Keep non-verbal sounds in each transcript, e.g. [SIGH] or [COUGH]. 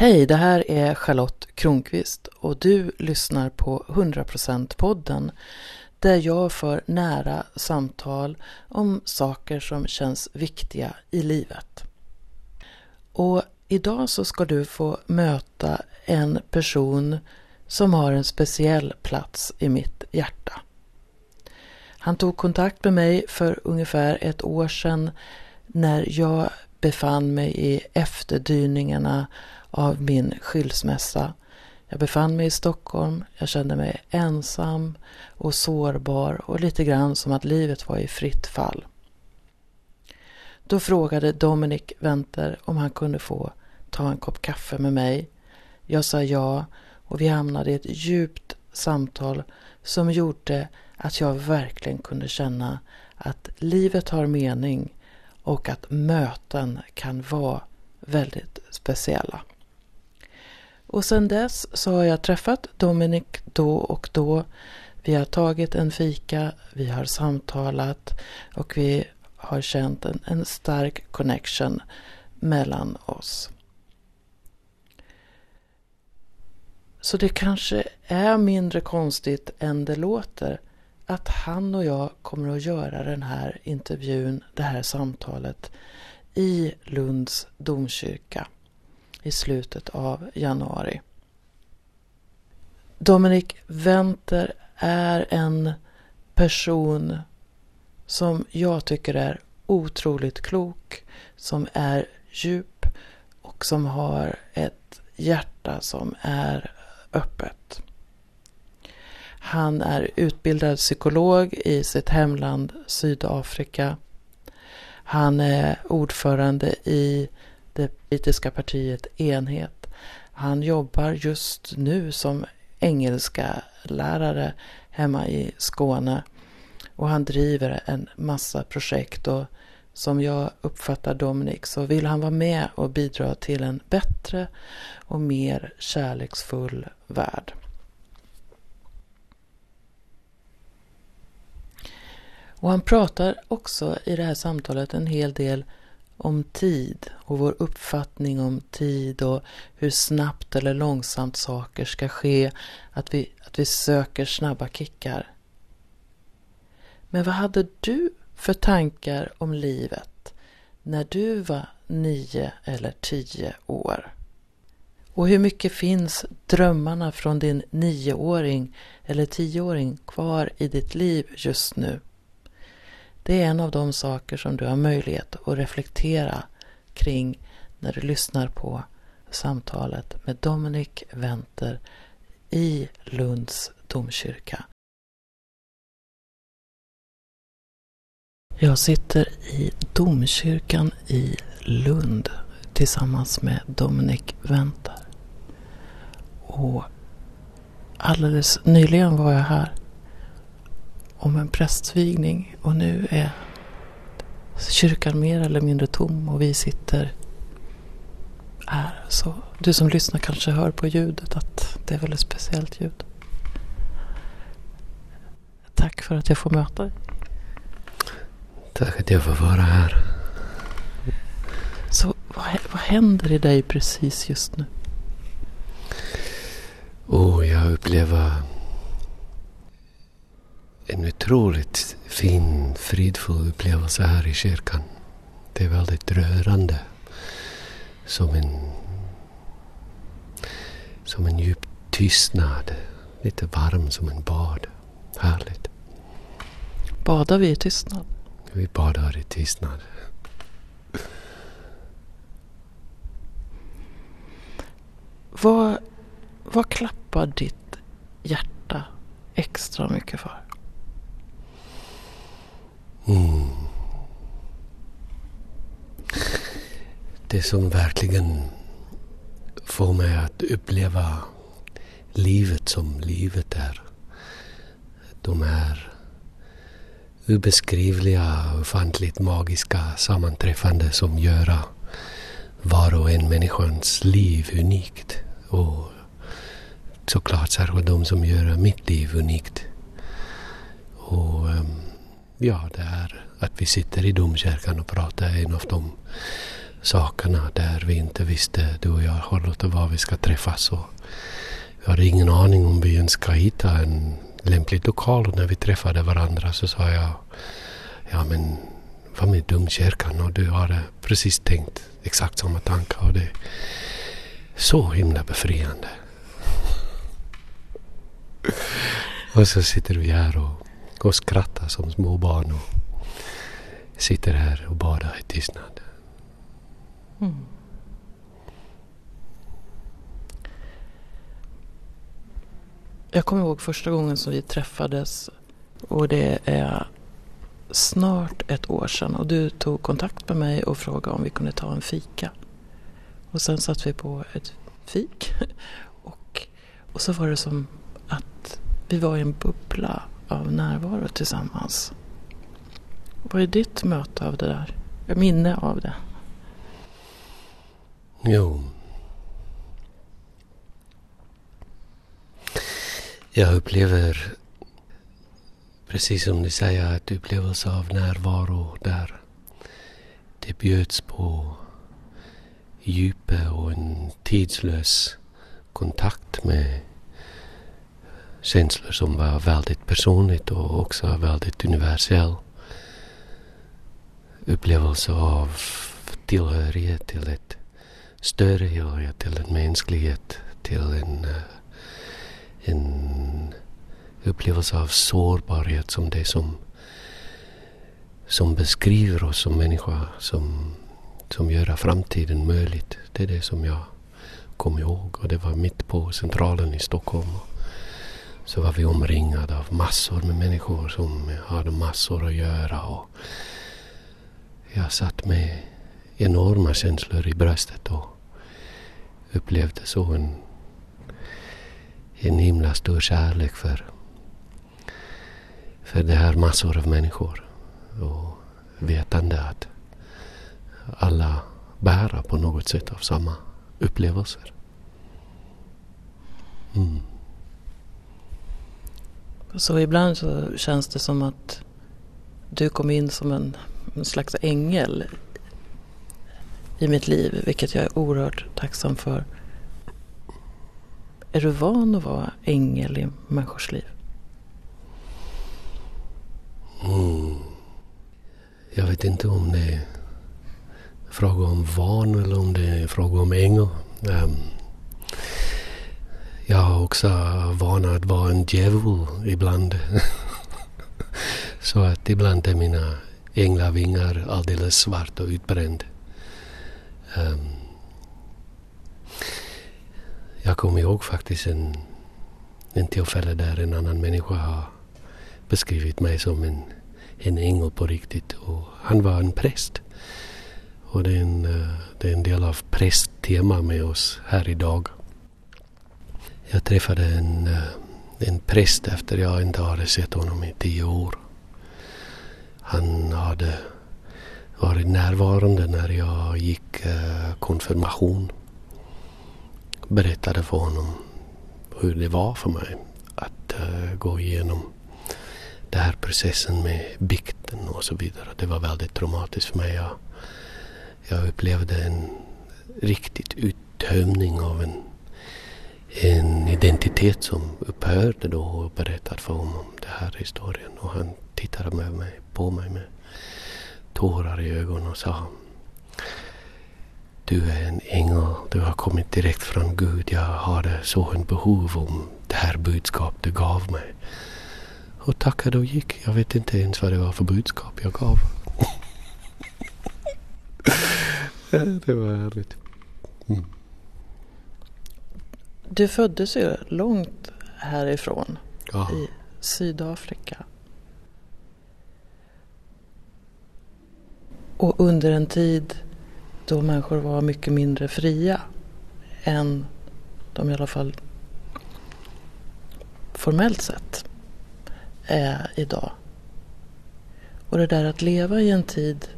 Hej, det här är Charlotte Kronqvist och du lyssnar på 100% podden där jag för nära samtal om saker som känns viktiga i livet. Och idag så ska du få möta en person som har en speciell plats i mitt hjärta. Han tog kontakt med mig för ungefär ett år sedan när jag befann mig i efterdyningarna av min skilsmässa. Jag befann mig i Stockholm, jag kände mig ensam och sårbar och lite grann som att livet var i fritt fall. Då frågade Dominic Venter om han kunde få ta en kopp kaffe med mig. Jag sa ja och vi hamnade i ett djupt samtal som gjorde att jag verkligen kunde känna att livet har mening och att möten kan vara väldigt speciella. Och sedan dess så har jag träffat Dominic då och då. Vi har tagit en fika, vi har samtalat och vi har känt en, en stark connection mellan oss. Så det kanske är mindre konstigt än det låter att han och jag kommer att göra den här intervjun, det här samtalet i Lunds domkyrka i slutet av januari. Dominic Venter är en person som jag tycker är otroligt klok, som är djup och som har ett hjärta som är öppet. Han är utbildad psykolog i sitt hemland Sydafrika. Han är ordförande i det politiska partiet Enhet. Han jobbar just nu som engelska lärare hemma i Skåne och han driver en massa projekt och som jag uppfattar Dominik så vill han vara med och bidra till en bättre och mer kärleksfull värld. Och han pratar också i det här samtalet en hel del om tid och vår uppfattning om tid och hur snabbt eller långsamt saker ska ske, att vi, att vi söker snabba kickar. Men vad hade du för tankar om livet när du var nio eller tio år? Och hur mycket finns drömmarna från din nioåring eller tioåring kvar i ditt liv just nu? Det är en av de saker som du har möjlighet att reflektera kring när du lyssnar på samtalet med Dominic Venter i Lunds domkyrka. Jag sitter i domkyrkan i Lund tillsammans med Dominic Venter. Och alldeles nyligen var jag här om en prästvigning och nu är kyrkan mer eller mindre tom och vi sitter här. Så du som lyssnar kanske hör på ljudet att det är väldigt speciellt ljud. Tack för att jag får möta dig. Tack att jag får vara här. Så vad, vad händer i dig precis just nu? Oh, jag upplever en otroligt fin, fridfull upplevelse här i kyrkan. Det är väldigt rörande. Som en, som en djup tystnad. Lite varm som en bad. Härligt. Badar vi i tystnad? Vi badar i tystnad. Vad, vad klappar ditt hjärta extra mycket för? Mm. Det som verkligen får mig att uppleva livet som livet är. De här obeskrivliga, ofantligt magiska sammanträffande som gör var och en människans liv unikt. Och såklart särskilt de som gör mitt liv unikt. Och um, Ja, det är att vi sitter i domkyrkan och pratar är en av de sakerna där vi inte visste, du och jag, Charlotte, var vi ska träffas. Och vi hade ingen aning om vi ens ska hitta en lämplig lokal. Och när vi träffade varandra så sa jag, ja men vad med Domkyrkan? Och du hade precis tänkt exakt samma tankar. Och det är så himla befriande. [LAUGHS] och så sitter vi här och, och skrattar som små barn och sitter här och badar i tystnad. Mm. Jag kommer ihåg första gången som vi träffades och det är snart ett år sedan och du tog kontakt med mig och frågade om vi kunde ta en fika. Och sen satt vi på ett fik [LAUGHS] och, och så var det som att vi var i en bubbla av närvaro tillsammans. Vad är ditt möte av det där? Minne av det? Jo. Jag upplever, precis som du säger, att upplevelse av närvaro där det bjöds på djupet och en tidslös kontakt med känslor som var väldigt personligt och också väldigt universell upplevelse av tillhörighet till ett större helhet, till en mänsklighet, till en, eh, en upplevelse av sårbarhet som det som, som beskriver oss som människa, som, som gör framtiden möjligt. Det är det som jag kommer ihåg och det var mitt på Centralen i Stockholm. Så var vi omringade av massor med människor som hade massor att göra. Och jag satt med enorma känslor i bröstet och upplevde så en, en himla stor kärlek för, för det här massor av människor. Och vetande att alla bära på något sätt av samma upplevelser. Mm. Så ibland så känns det som att du kom in som en, en slags ängel i mitt liv, vilket jag är oerhört tacksam för. Är du van att vara ängel i människors liv? Mm. Jag vet inte om det är fråga om van eller om det är fråga om ängel. Um, jag har också vana att vara en djävul ibland. [LAUGHS] Så att ibland är mina änglavingar alldeles svart och utbränd. Um, jag kommer ihåg faktiskt en, en tillfälle där en annan människa har beskrivit mig som en, en ängel på riktigt. Och han var en präst. Och det är en, eh, det är en del av prästtema med oss här idag. Jag träffade en, eh, en präst efter jag inte hade sett honom i tio år. Han hade varit närvarande när jag gick eh, konfirmation. Berättade för honom hur det var för mig att eh, gå igenom den här processen med bikten och så vidare. Det var väldigt traumatiskt för mig. Jag, jag upplevde en riktigt uttömning av en, en identitet som upphörde då och berättade för honom den här historien. Och han tittade med mig, på mig med tårar i ögonen och sa Du är en ängel, du har kommit direkt från Gud. Jag hade så en behov om det här budskapet du gav mig. Och tackade och gick. Jag vet inte ens vad det var för budskap jag gav. [LAUGHS] det var härligt. Mm. Du föddes ju långt härifrån. Ja. I Sydafrika. Och under en tid då människor var mycket mindre fria än de i alla fall formellt sett är idag. Och det där att leva i en tid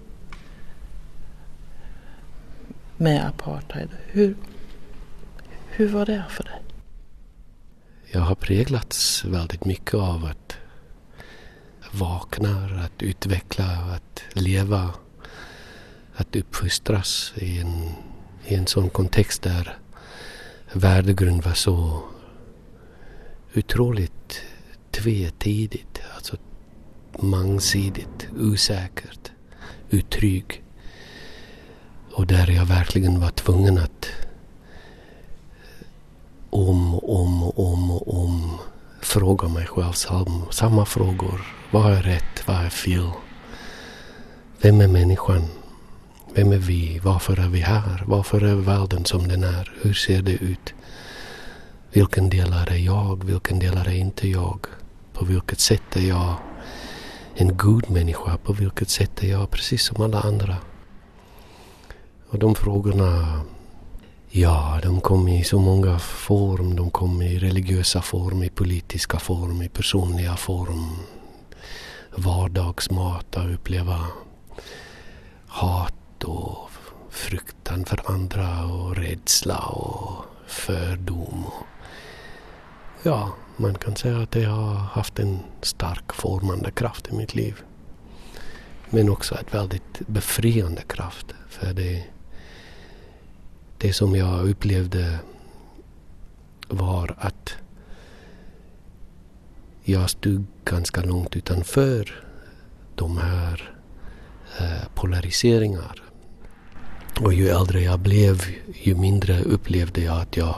med apartheid, hur, hur var det för dig? Jag har präglats väldigt mycket av att vakna, att utveckla, att leva att uppfostras i en, i en sån kontext där värdegrund var så otroligt tvetidigt, alltså mångsidigt, osäkert, otrygg. Och där jag verkligen var tvungen att om och om och om och om fråga mig själv samma, samma frågor. Vad är rätt? Vad är fel? Vem är människan? Vem är vi? Varför är vi här? Varför är världen som den är? Hur ser det ut? Vilken del är jag? Vilken del är inte jag? På vilket sätt är jag en god människa? På vilket sätt är jag precis som alla andra? Och de frågorna, ja, de kom i så många form. De kom i religiösa form, i politiska form, i personliga form. Vardagsmat, att uppleva hat och fruktan för andra och rädsla och fördom. Ja, man kan säga att det har haft en stark formande kraft i mitt liv. Men också ett väldigt befriande kraft. För det, det som jag upplevde var att jag stod ganska långt utanför de här eh, polariseringar. Och ju äldre jag blev, ju mindre upplevde jag att jag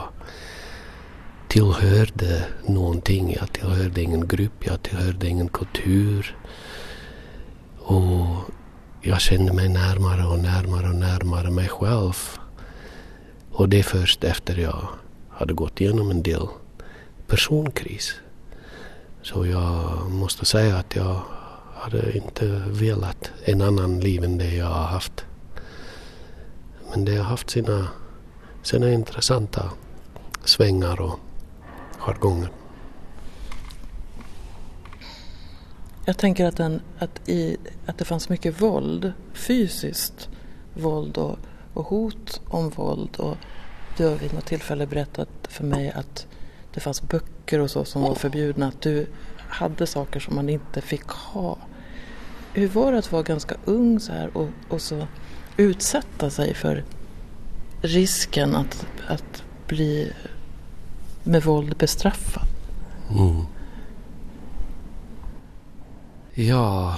tillhörde någonting. Jag tillhörde ingen grupp, jag tillhörde ingen kultur. Och jag kände mig närmare och närmare och närmare mig själv. Och det är först efter jag hade gått igenom en del personkris. Så jag måste säga att jag hade inte velat en annan liv än det jag har haft. Men det har haft sina, sina intressanta svängar och jargonger. Jag tänker att, den, att, i, att det fanns mycket våld, fysiskt våld och, och hot om våld. Och du har vid något tillfälle berättat för mig att det fanns böcker och så som var förbjudna. Att du hade saker som man inte fick ha. Hur var det att vara ganska ung så här och, och så utsätta sig för risken att, att bli med våld bestraffad? Mm. Ja,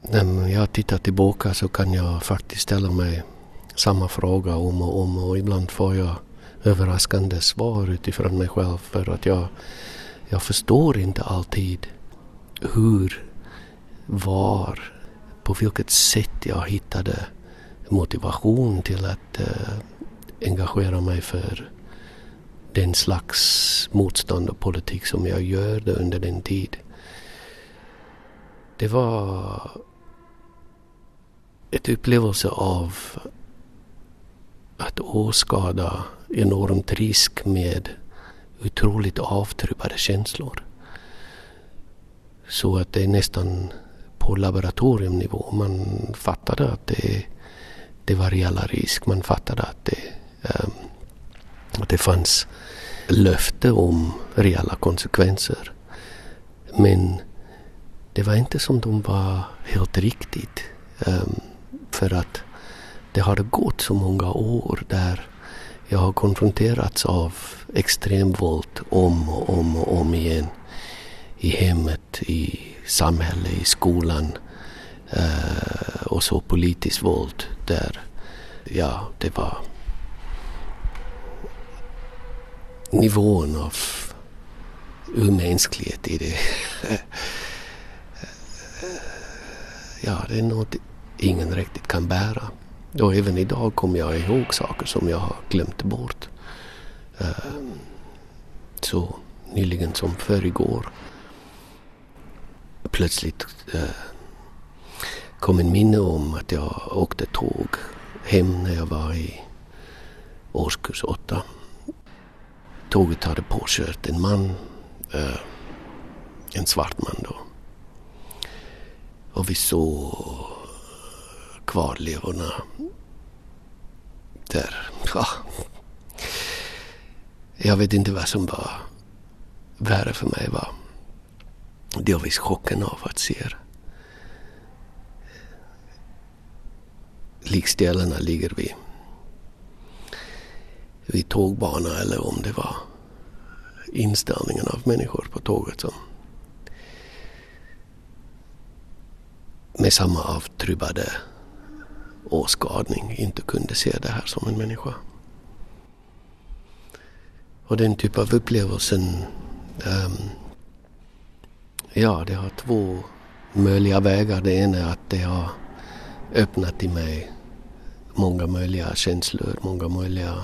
när jag tittar tillbaka så kan jag faktiskt ställa mig samma fråga om och om och ibland får jag överraskande svar utifrån mig själv för att jag, jag förstår inte alltid hur, var, på vilket sätt jag hittade motivation till att eh, engagera mig för den slags motstånd och politik som jag gjorde under den tid. Det var ett upplevelse av att åskada enormt risk med otroligt avtrubbade känslor. Så att det är nästan på laboratoriumnivå. Man fattade att det, det var reella risk. Man fattade att det, um, att det fanns löfte om reella konsekvenser. Men det var inte som de var helt riktigt. Um, för att det har gått så många år där jag har konfronterats av extremvåld om och om och om igen. I hemmet, i samhället, i skolan eh, och så politiskt våld där, ja, det var nivån av omänsklighet i det. [LAUGHS] ja, det är något ingen riktigt kan bära. Och även idag kommer jag ihåg saker som jag har glömt bort. Eh, så nyligen som för igår. Plötsligt eh, kom en minne om att jag åkte tåg hem när jag var i årskurs åtta. Tåget hade påkört en man, eh, en svart man då. Och vi såg kvarlevorna där. Ja. Jag vet inte vad som var värre för mig var delvis chocken av att se likställena ligger vid, vid tågbana eller om det var inställningen av människor på tåget som med samma avtrubbade åskådning inte kunde se det här som en människa. Och den typ av upplevelsen, um, ja det har två möjliga vägar. Det ena är att det har öppnat i mig många möjliga känslor, många möjliga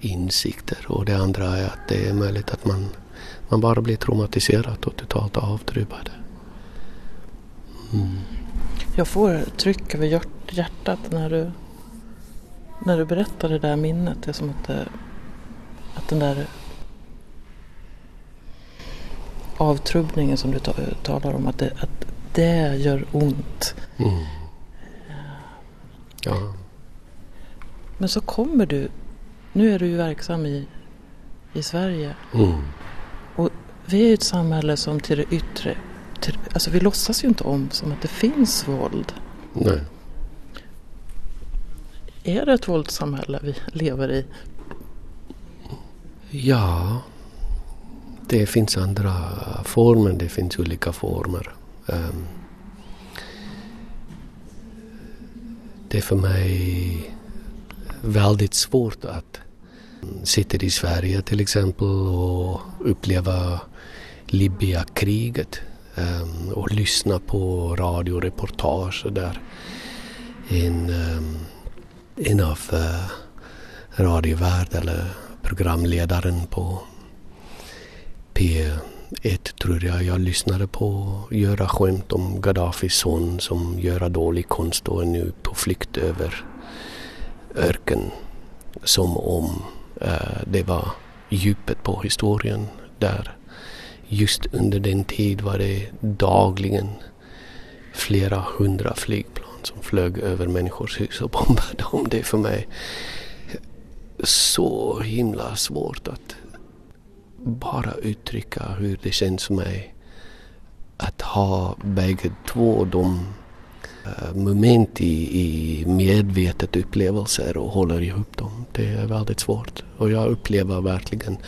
insikter. Och det andra är att det är möjligt att man, man bara blir traumatiserad och totalt avtrubbad. Mm. Jag får tryck över hjärtat när du, när du berättar det där minnet. Det är som att, det, att den där avtrubbningen som du talar om, att det, att det gör ont. Mm. Ja. Men så kommer du, nu är du ju verksam i, i Sverige. Mm. Och vi är ju ett samhälle som till det yttre, alltså vi låtsas ju inte om som att det finns våld. Nej. Är det ett våldssamhälle vi lever i? Ja, det finns andra former, det finns olika former. Um, det är för mig väldigt svårt att sitta i Sverige till exempel och uppleva Libya-kriget Ehm, och lyssna på radioreportage där en, en ehm, av eh, radiovärd eller programledaren på P1 tror jag jag lyssnade på göra skämt om Gaddafis son som gör dålig konst och är nu på flykt över öken. Som om eh, det var djupet på historien där just under den tid var det dagligen flera hundra flygplan som flög över människors hus och bombade dem. Det är för mig så himla svårt att bara uttrycka hur det känns för mig att ha bägge två de Eh, moment i, i medvetet upplevelser och håller ihop dem. Det är väldigt svårt. Och jag upplever verkligen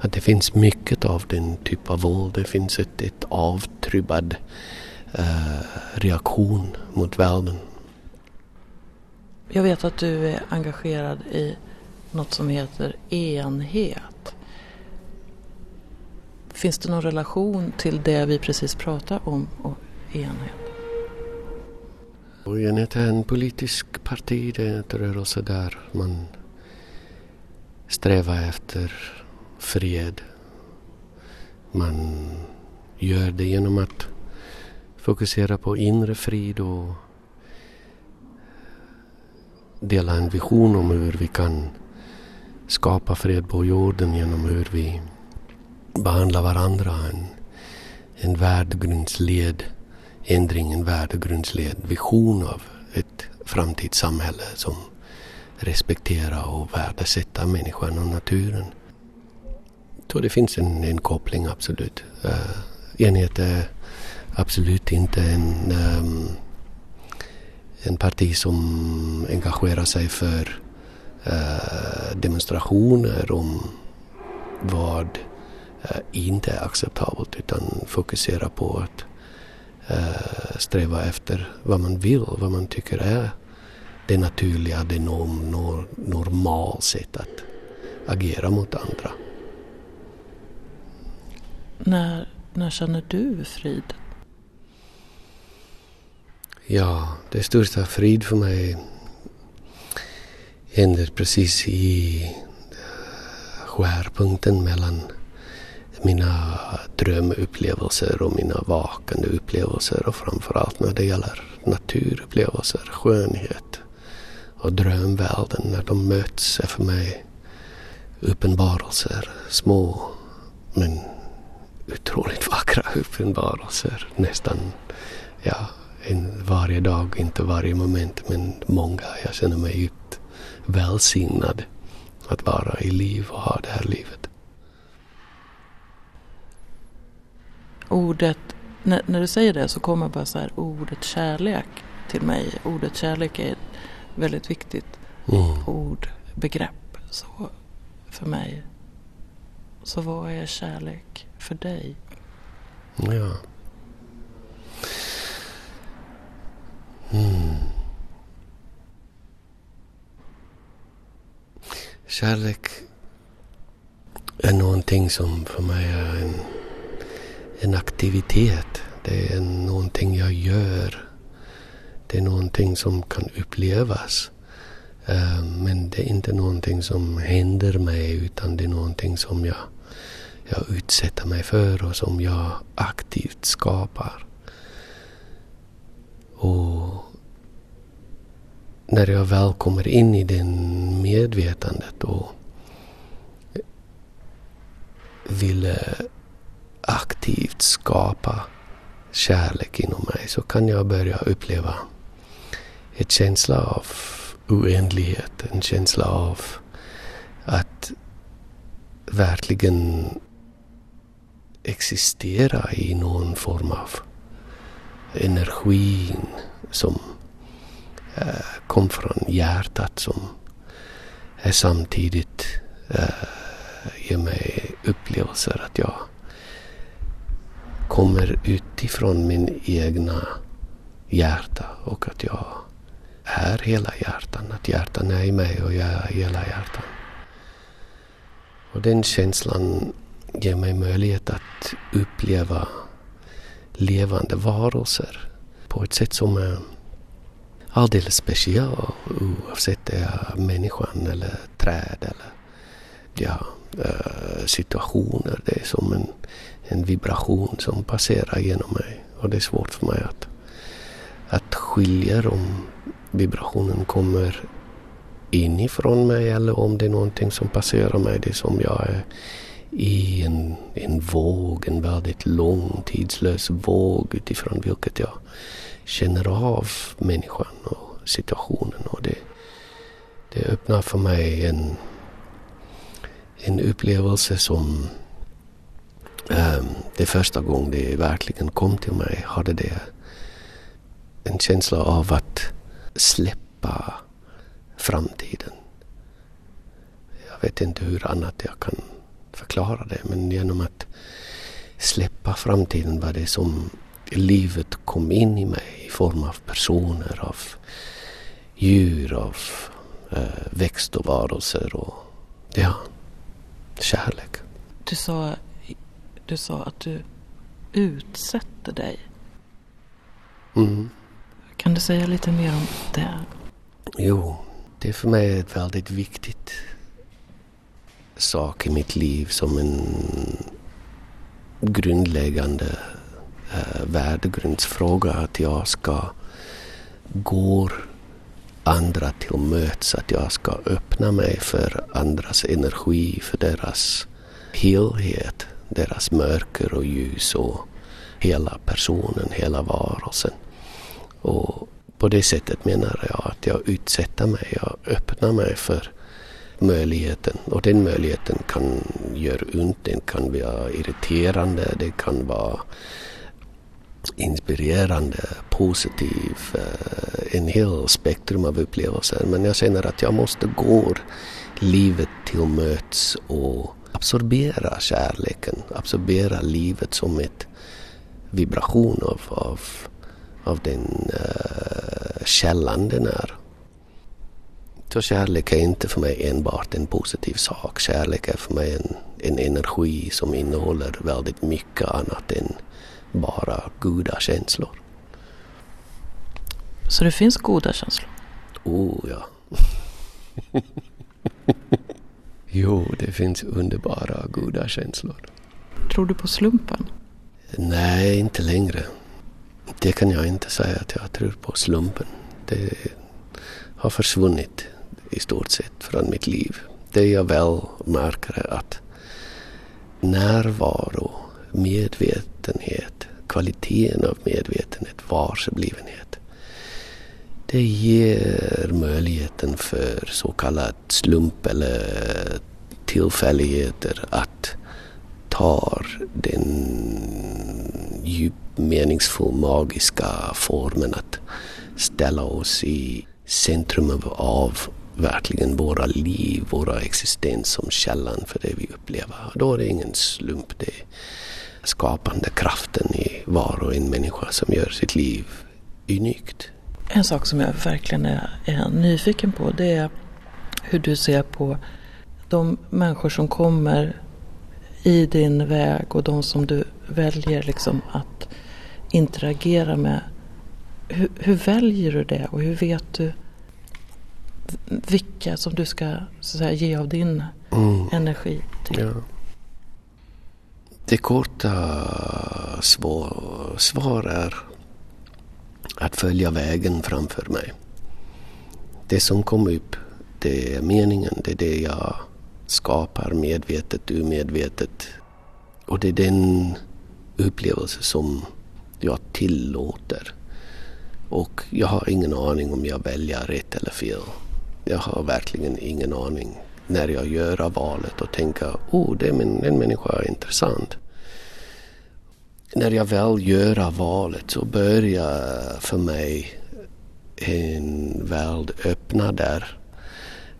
att det finns mycket av den typ av våld. Det finns ett, ett avtrubbad eh, reaktion mot världen. Jag vet att du är engagerad i något som heter enhet. Finns det någon relation till det vi precis pratade om och enhet? Och enhet är en politisk parti, det är en rörelse där man strävar efter fred. Man gör det genom att fokusera på inre frid och dela en vision om hur vi kan skapa fred på jorden genom hur vi behandlar varandra. En, en värdegrundsled ändring, en värdegrundsled vision av ett framtidssamhälle som respekterar och värdesätter människan och naturen. Så det finns en, en koppling, absolut. Uh, enhet är absolut inte en, um, en parti som engagerar sig för uh, demonstrationer om vad uh, inte är acceptabelt utan fokuserar på att sträva efter vad man vill, vad man tycker är det naturliga, det norm, nor, normal sätt att agera mot andra. När, när känner du frid? Ja, det största frid för mig händer precis i eh, skärpunkten mellan mina drömupplevelser och mina vakande upplevelser och framförallt när det gäller naturupplevelser, skönhet och drömvärlden när de möts är för mig uppenbarelser, små men otroligt [LAUGHS] vackra uppenbarelser nästan, ja, en varje dag, inte varje moment men många. Jag känner mig djupt välsignad att vara i liv och ha det här livet. Ordet, när, när du säger det så kommer bara så här ordet kärlek till mig. Ordet kärlek är ett väldigt viktigt Mm. ordbegrepp. Så för mig. Så vad är kärlek för dig? Ja. Mm. Kärlek är någonting som för mig är en, en aktivitet. Det är någonting jag gör. Det är någonting som kan upplevas. Eh, men det är inte någonting som händer mig utan det är någonting som jag, jag utsätter mig för och som jag aktivt skapar. Och när jag väl kommer in i det medvetandet och vill aktivt skapa kärlek inom mig så kan jag börja uppleva en känsla av oändlighet, en känsla av att verkligen existera i någon form av energin som eh, kom från hjärtat som är samtidigt eh, ger mig upplevelser att jag kommer utifrån min egna hjärta och att jag är hela hjärtan. Att hjärtan är i mig och jag är hela hjärtan. Och den känslan ger mig möjlighet att uppleva levande varelser på ett sätt som är alldeles speciellt oavsett det är människan eller träd eller ja, eh, situationer. Det är som en, en vibration som passerar genom mig och det är svårt för mig att, att skilja om vibrationen kommer inifrån mig eller om det är någonting som passerar mig. Det är som jag är i en, en våg, en väldigt lång tidslös våg utifrån vilket jag känner av människan och situationen. Och det, det öppnar för mig en, en upplevelse som Ehm, det första gången det verkligen kom till mig hade det en känsla av att släppa framtiden. Jag vet inte hur annat jag kan förklara det men genom att släppa framtiden var det som livet kom in i mig i form av personer, av djur, av eh, växt och varelser och ja, kärlek. Du sa, du sa att du utsätter dig. Mm. Kan du säga lite mer om det? Jo, det är för mig ett väldigt viktigt sak i mitt liv som en grundläggande eh, värdegrundsfråga att jag ska gå andra till möts, att jag ska öppna mig för andras energi, för deras helhet, deras mörker och ljus och hela personen, hela varelsen. Och på det sättet menar jag att jag utsätter mig, jag öppnar mig för möjligheten. Och den möjligheten kan göra ont, den kan vara irriterande, det kan vara inspirerande, positiv, eh, en hel spektrum av upplevelser. Men jag känner att jag måste gå livet till möts och absorbera kärleken, absorbera livet som ett vibration av, av, av den uh, källan den är. Så kärlek är inte för mig enbart en positiv sak. Kärlek är för mig en, en energi som innehåller väldigt mycket annat än bara goda känslor. Så det finns goda känslor? Oh ja. [LAUGHS] jo, det finns underbara goda känslor. Tror du på slumpen? Nej, inte längre. Det kan jag inte säga att jag tror på slumpen. Det har försvunnit i stort sett från mitt liv. Det jag väl märker är att närvaro, medvetenhet, kvaliteten av medvetenhet, varseblivenhet. Det ger möjligheten för så kallad slump eller tillfälligheter att ta den djup meningsfull magiska formen att ställa oss i centrum av verkligen våra liv, våra existens som källan för det vi upplever. Då är det ingen slump. Det är skapande kraften i var och en människa som gör sitt liv unikt. En sak som jag verkligen är, är nyfiken på det är hur du ser på de människor som kommer i din väg och de som du väljer liksom att interagera med. Hur, hur, väljer du det och hur vet du vilka som du ska så säga, ge av din mm. energi till? Ja. Det korta svar, svar är att följa vägen framför mig. Det som kom upp, det är meningen, det är det jag skapar medvetet, omedvetet. Och det är den upplevelse som jag tillåter. Och jag har ingen aning om jag väljer rätt eller fel. Jag har verkligen ingen aning när jag gör valet och tänker oh, det är en, en människa är intressant. När jag väl gör valet så börjar för mig en värld öppna där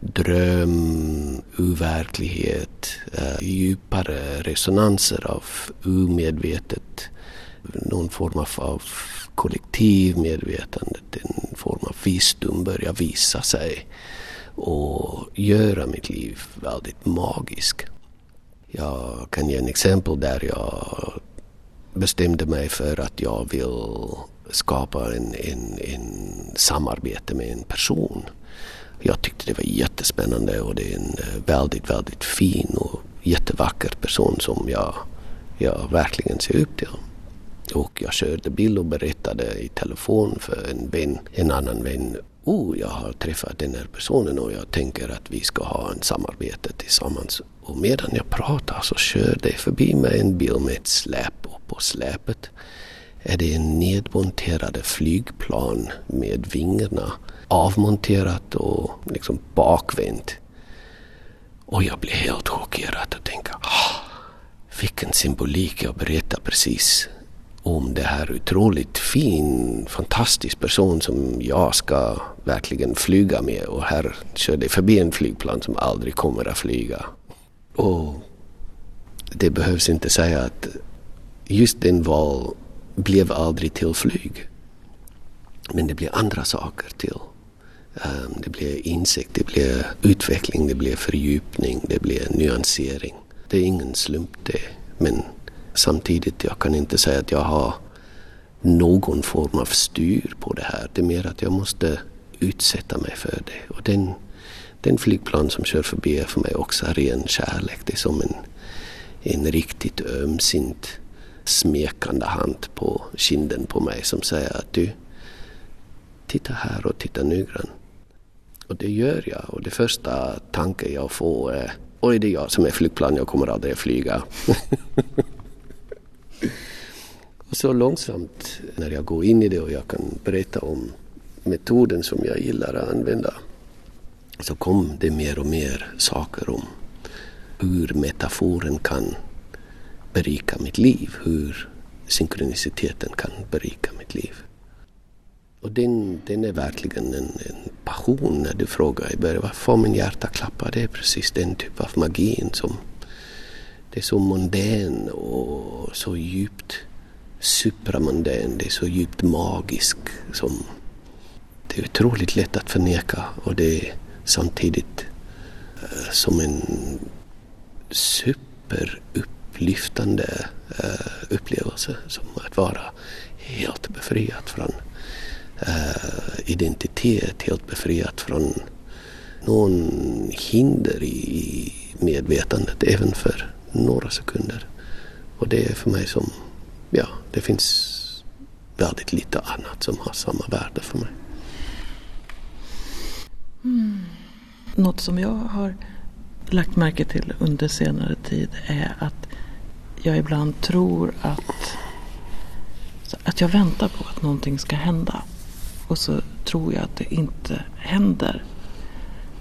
dröm, overklighet, eh, djupare resonanser av omedvetet, någon form av, kollektivmedvetande, en form av visdom börjar visa sig och göra mitt liv väldigt magiskt. Jag kan ge en exempel där jag bestämde mig för att jag vill skapa en, en, en samarbete med en person jag tyckte det var jättespännande och det är en eh, väldigt, väldigt fin och jättevacker person som jag, jag verkligen ser upp till. Och jag körde bil och berättade i telefon för en vän, en annan vän. Oh, jag har träffat den här personen och jag tänker att vi ska ha en samarbete tillsammans. Och medan jag pratar så kör det förbi mig en bil med ett släp och på släpet är det en nedmonterade flygplan med vingarna avmonterat och liksom bakvänt. Och jag blev helt chockerad och tänkte, ah, vilken symbolik jag berättar precis om det här otroligt fin, fantastisk person som jag ska verkligen flyga med och här kör det förbi en flygplan som aldrig kommer att flyga. Och det behövs inte säga att just den val blev aldrig till flyg. Men det blev andra saker till. Ehm, det blir insikt, det blir utveckling, det blir fördjupning, det blir nyansering. Det är ingen slump det. Men samtidigt, jag kan inte säga att jag har någon form av styr på det här. Det är mer att jag måste utsätta mig för det. Och den, den flygplan som kör förbi är för mig också ren kärlek. Det är som en, en riktigt ömsint smekande hand på kinden på mig som säger att du, titta här och titta noggrant. Och det gör jag. Och det första tanken jag får är Oj, det är jag som är flygplan, jag kommer aldrig flyga. [LAUGHS] och så långsamt när jag går in i det och jag kan berätta om metoden som jag gillar att använda så kom det mer och mer saker om hur metaforen kan berika mitt liv, hur synkroniciteten kan berika mitt liv. Och den, den är verkligen en, en passion när du frågar i början varför får min hjärta klappa? Det är precis den typ av magin som det är så mondän och så djupt supramundän, det är så djupt magisk som det är otroligt lätt att förneka och det är samtidigt eh, som en superupplyftande eh, upplevelse som att vara helt befriad från eh, identitet, helt befriat från någon hinder i medvetandet även för några sekunder. Och det är för mig som, ja, det finns väldigt lite annat som har samma värde för mig. Mm. Något som jag har lagt märke till under senare tid är att jag ibland tror att, att jag väntar på att någonting ska hända. Och så tror jag att det inte händer.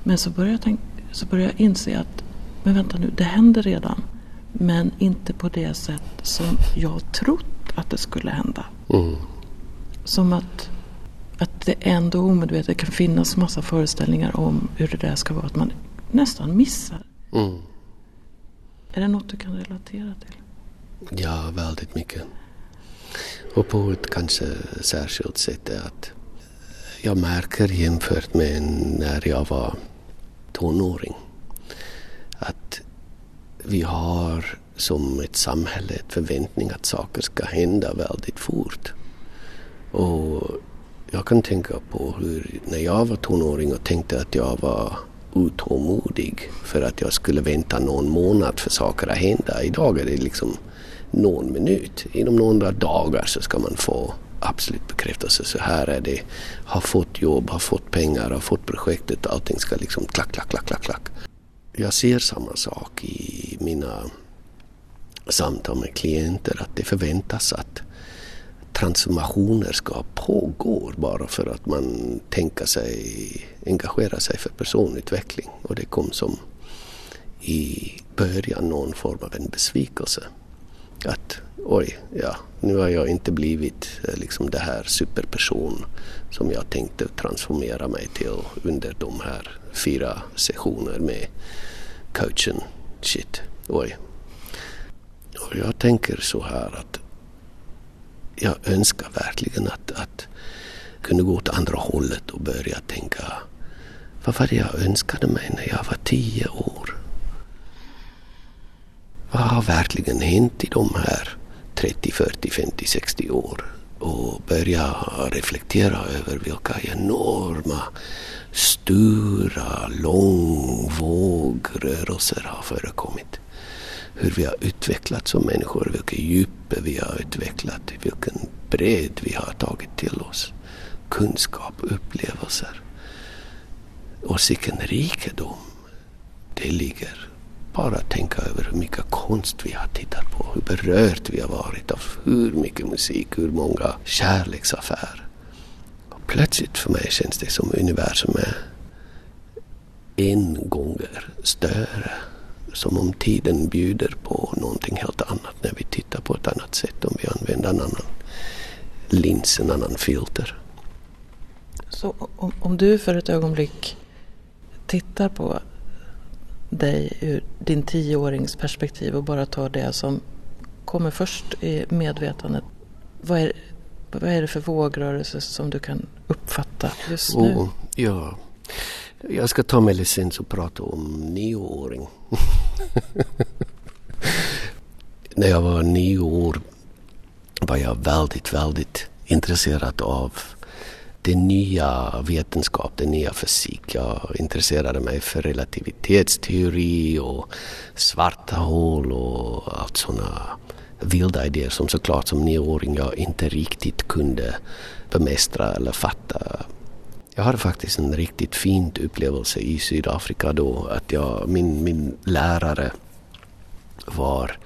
Men så börjar jag, tänka, så börjar jag inse att, men vänta nu, det händer redan. Men inte på det sätt som jag trott att det skulle hända. Mm. Som att att det ändå omedvetet kan finnas massa föreställningar om hur det där ska vara. Att man nästan missar. Mm. Är det något du kan relatera till? Ja, väldigt mycket. Och på ett kanske särskilt sätt är att jag märker jämfört med när jag var tonåring att vi har som ett samhälle ett förväntning att saker ska hända väldigt fort. Och jag kan tänka på hur när jag var tonåring och tänkte att jag var otålmodig för att jag skulle vänta någon månad för saker att hända. Idag är det liksom någon minut. Inom några dagar så ska man få absolut bekräftelse. Så här är det. Har fått jobb, har fått pengar, har fått projektet. Allting ska liksom klack, klack, klack, klack, klack. Jag ser samma sak i mina samtal med klienter. Att det förväntas att transformationer ska pågå bara för att man tänker sig engagera sig för personutveckling. Och det kom som i början någon form av en besvikelse. Att oj, ja, nu har jag inte blivit eh, liksom det här superperson som jag tänkte transformera mig till under de här fyra sessioner med coachen. Shit, oj. Och jag tänker så här att jag önskar verkligen att, att kunna gå åt andra hållet och börja tänka vad var det jag önskade mig när jag var tio år? Vad har verkligen hänt i de här 30, 40, 50, 60 år? Och börja reflektera över vilka enorma, stora, långvågrörelser har förekommit. Hur vi har utvecklats som människor, vilka djup vi har utvecklat, vilken bredd vi har tagit till oss. Kunskap, upplevelser. Och vilken rikedom det ligger bara tänka över hur mycket konst vi har tittat på, hur berört vi har varit av hur mycket musik, hur många kärleksaffärer. Och plötsligt för mig känns det som universum är en gånger större. Som om tiden bjuder på någonting helt annat när vi tittar på ett annat sätt, om vi använder en annan lins, en annan filter. Så om, om du för ett ögonblick tittar på dig ur din tioårings perspektiv och bara tar det som kommer först i medvetandet. Vad är, vad är det för vågrörelse som du kan uppfatta just nu? Oh, ja. Jag ska ta mig licens och prata om nioåring. [LAUGHS] När jag var nio år var jag väldigt, väldigt intresserad av den nya vetenskap, den nya fysik. Jag intresserade mig för relativitetsteori och svarta hål och allt sådana vilda idéer som såklart som nioåring jag inte riktigt kunde bemästra eller fatta. Jag hade faktiskt en riktigt fin upplevelse i Sydafrika då att jag, min, min lärare var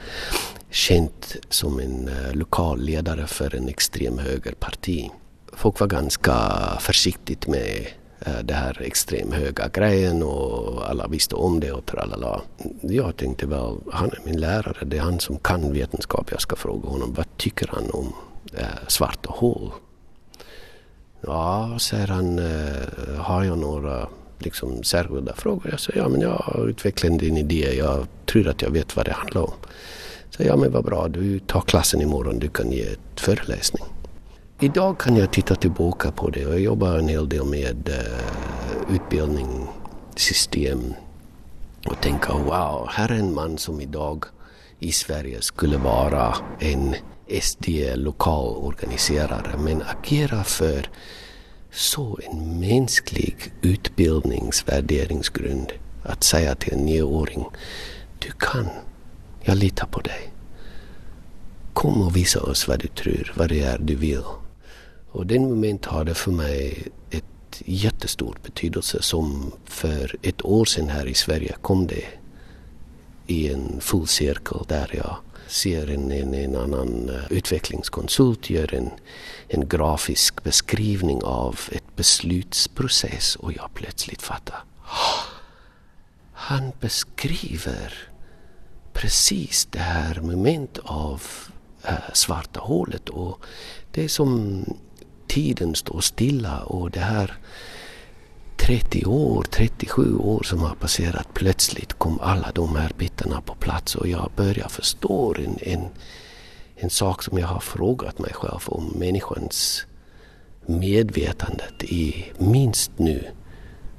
känd som en eh, lokal ledare för en extremhögerparti. folk var ganska försiktigt med eh, det här extremhöga grejen och alla visste om det och tralala. Jag tänkte väl, han är min lärare, det är han som kan vetenskap. Jag ska fråga honom, vad tycker han om eh, svarta hål? Ja, säger han, eh, har jag några liksom, särskilda frågor? Jag säger, ja men jag har utvecklat en idé, jag tror att jag vet vad det handlar om. Så ja men vad bra, du tar klassen imorgon, du kan ge ett föreläsning. Idag kan jag titta tillbaka på det och jag jobbar en hel del med uh, utbildningssystem och tänka wow, här är en man som idag i Sverige skulle vara en SD lokal organiserare men agera för så en mänsklig utbildningsvärderingsgrund att säga till en nioåring du kan, jag litar på dig. Kom och visa oss vad du tror, vad det är du vill. Och den moment hade för mig ett jättestort betydelse som för ett år sedan här i Sverige kom det i en full cirkel där jag ser en, en, en annan eh, utvecklingskonsult gör en, en grafisk beskrivning av ett beslutsprocess och jag plötsligt fattar. Ah, han beskriver precis det här moment av äh, svarta hålet och det är som tiden står stilla och det här 30 år, 37 år som har passerat, plötsligt kom alla de här bitarna på plats och jag börjar förstå en, en, en sak som jag har frågat mig själv om människans medvetandet i minst nu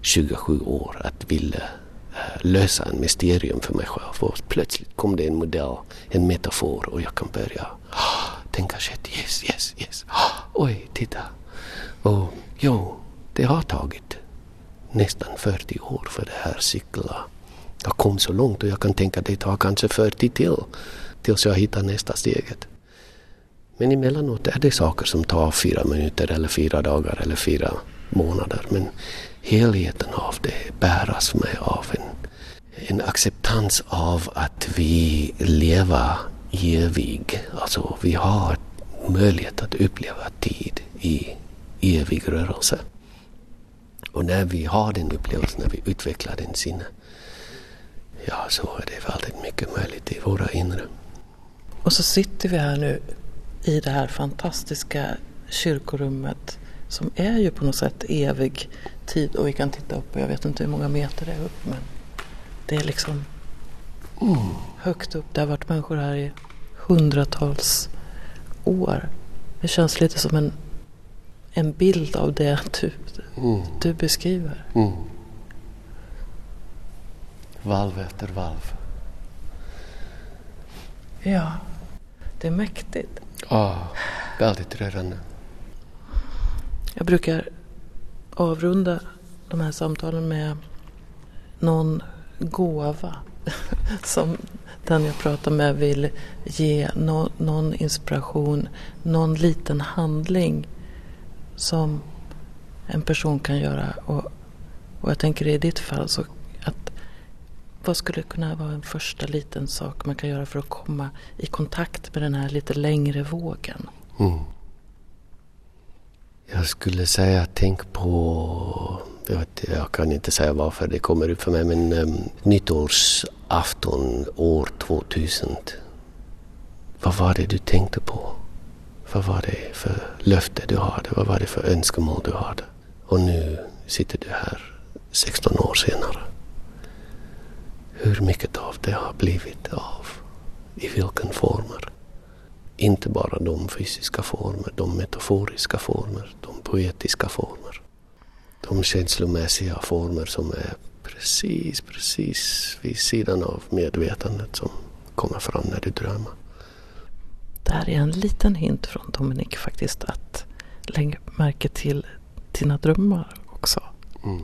27 år att vilja eh, lösa en mysterium för mig själv. Och plötsligt kom det en modell, en metafor och jag kan börja ah, tänka shit, yes, yes, yes. Ah, oj, titta. Och jo, det har tagit nästan 40 år för det här cykla. Jag kom så långt och jag kan tänka att det tar kanske 40 till tills jag hittar nästa steget. Men emellanåt är det saker som tar fyra minuter eller fyra dagar eller fyra månader. Men helheten av det bäras mig av en, en acceptans av att vi lever evig. Alltså vi har möjlighet att uppleva tid i evig rörelse. Och när vi har den upplevelsen, när vi utvecklar den sinne, ja så är det väldigt mycket möjligt i våra inre. Och så sitter vi här nu i det här fantastiska kyrkorummet som är ju på något sätt evig tid och vi kan titta upp och jag vet inte hur många meter det är upp men det är liksom mm. högt upp. Det har varit människor här i hundratals år. Det känns lite som en, en bild av det du, mm. du beskriver. Mm. Valv efter valv. Ja, det är mäktigt. Ja, väldigt rörande. Jag brukar avrunda de här samtalen med någon gåva [LAUGHS] som den jag pratar med vill ge no, någon inspiration, någon liten handling som en person kan göra. Och, och jag tänker i ditt fall så att vad skulle kunna vara en första liten sak man kan göra för att komma i kontakt med den här lite längre vågen? Mm. Jag skulle säga tänk på, jag, vet, jag, kan inte säga varför det kommer upp för mig, men um, nyttårsafton år 2000. Vad var det du tänkte på? Vad var det för löfte du hade? Vad var det för önskemål du hade? Och nu sitter du här 16 år senare. Hur mycket av det har blivit av? I vilken former? Inte bara de fysiska former, de metaforiska former, de poetiska former. De känslomässiga former som är precis, precis vid sidan av medvetandet som kommer fram när du drömmer. Det här är en liten hint från Dominik faktiskt att lägga märke till dina drömmar också. Mm.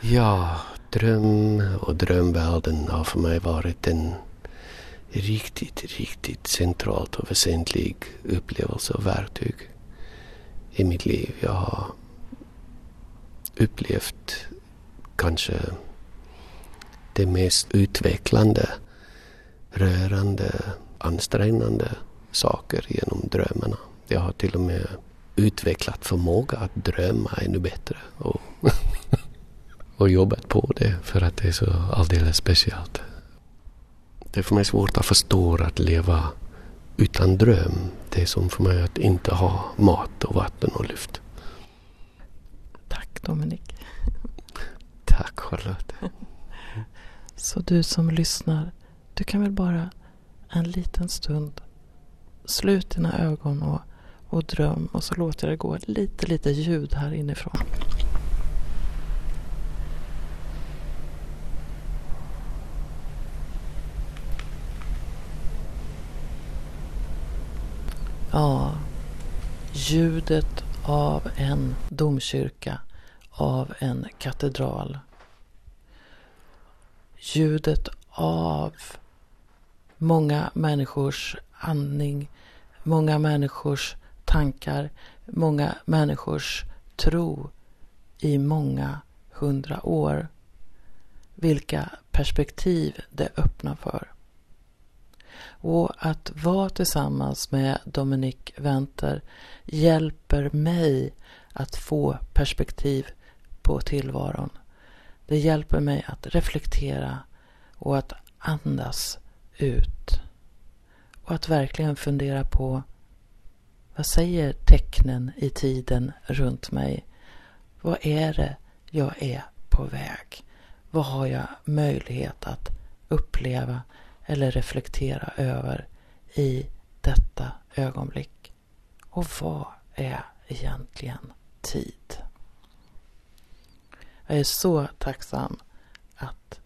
Ja, dröm och drömvärlden har för mig varit en riktigt, riktigt centralt och väsentlig upplevelse och verktyg i mitt liv. Jag har upplevt kanske det mest utvecklande, rörande, ansträngande saker genom drömmarna. Jag har till och med utvecklat förmåga att drömma ännu bättre och, [LAUGHS] och jobbat på det för att det är så alldeles speciellt. Det är för mig svårt att förstå att leva utan dröm. Det är som för mig att inte ha mat och vatten och luft. Tack Dominik. Tack Charlotte. [LAUGHS] Så du som lyssnar, du kan väl bara en liten stund slut dina ögon och, och dröm och så låter jag det gå lite, lite ljud här inifrån. Ja, ljudet av en domkyrka, av en katedral. Ljudet av många människors andning, många människors tankar, många människors tro i många hundra år. Vilka perspektiv det öppnar för. Och att vara tillsammans med Dominik Venter hjälper mig att få perspektiv på tillvaron. Det hjälper mig att reflektera och att andas ut. Och att verkligen fundera på Vad säger tecknen i tiden runt mig? Vad är det jag är på väg? Vad har jag möjlighet att uppleva eller reflektera över i detta ögonblick? Och vad är egentligen tid? Jag är så tacksam att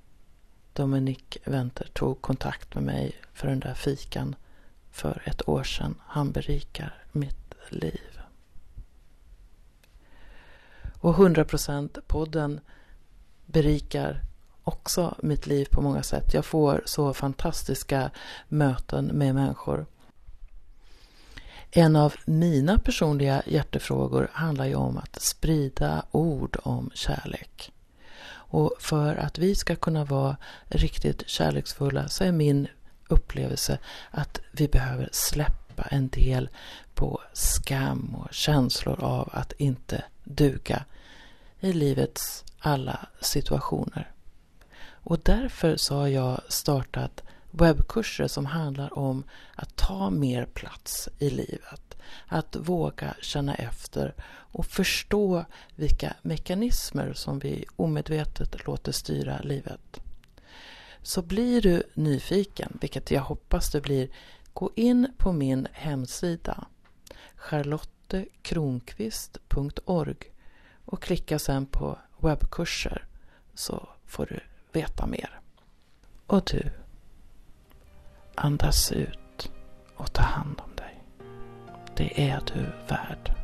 Dominic Venter tog kontakt med mig för den där fikan för ett år sedan. Han berikar mitt liv. Och 100% podden berikar också mitt liv på många sätt. Jag får så fantastiska möten med människor. En av mina personliga hjärtefrågor handlar ju om att sprida ord om kärlek. Och för att vi ska kunna vara riktigt kärleksfulla så är min upplevelse att vi behöver släppa en del på skam och känslor av att inte duga i livets alla situationer. Och därför så har jag startat webbkurser som handlar om att ta mer plats i livet. Att våga känna efter och förstå vilka mekanismer som vi omedvetet låter styra livet. Så blir du nyfiken, vilket jag hoppas du blir, gå in på min hemsida charlottekronqvist.org och klicka sen på webbkurser så får du veta mer. Och du, andas ut och ta hand om dig. Det är du värd.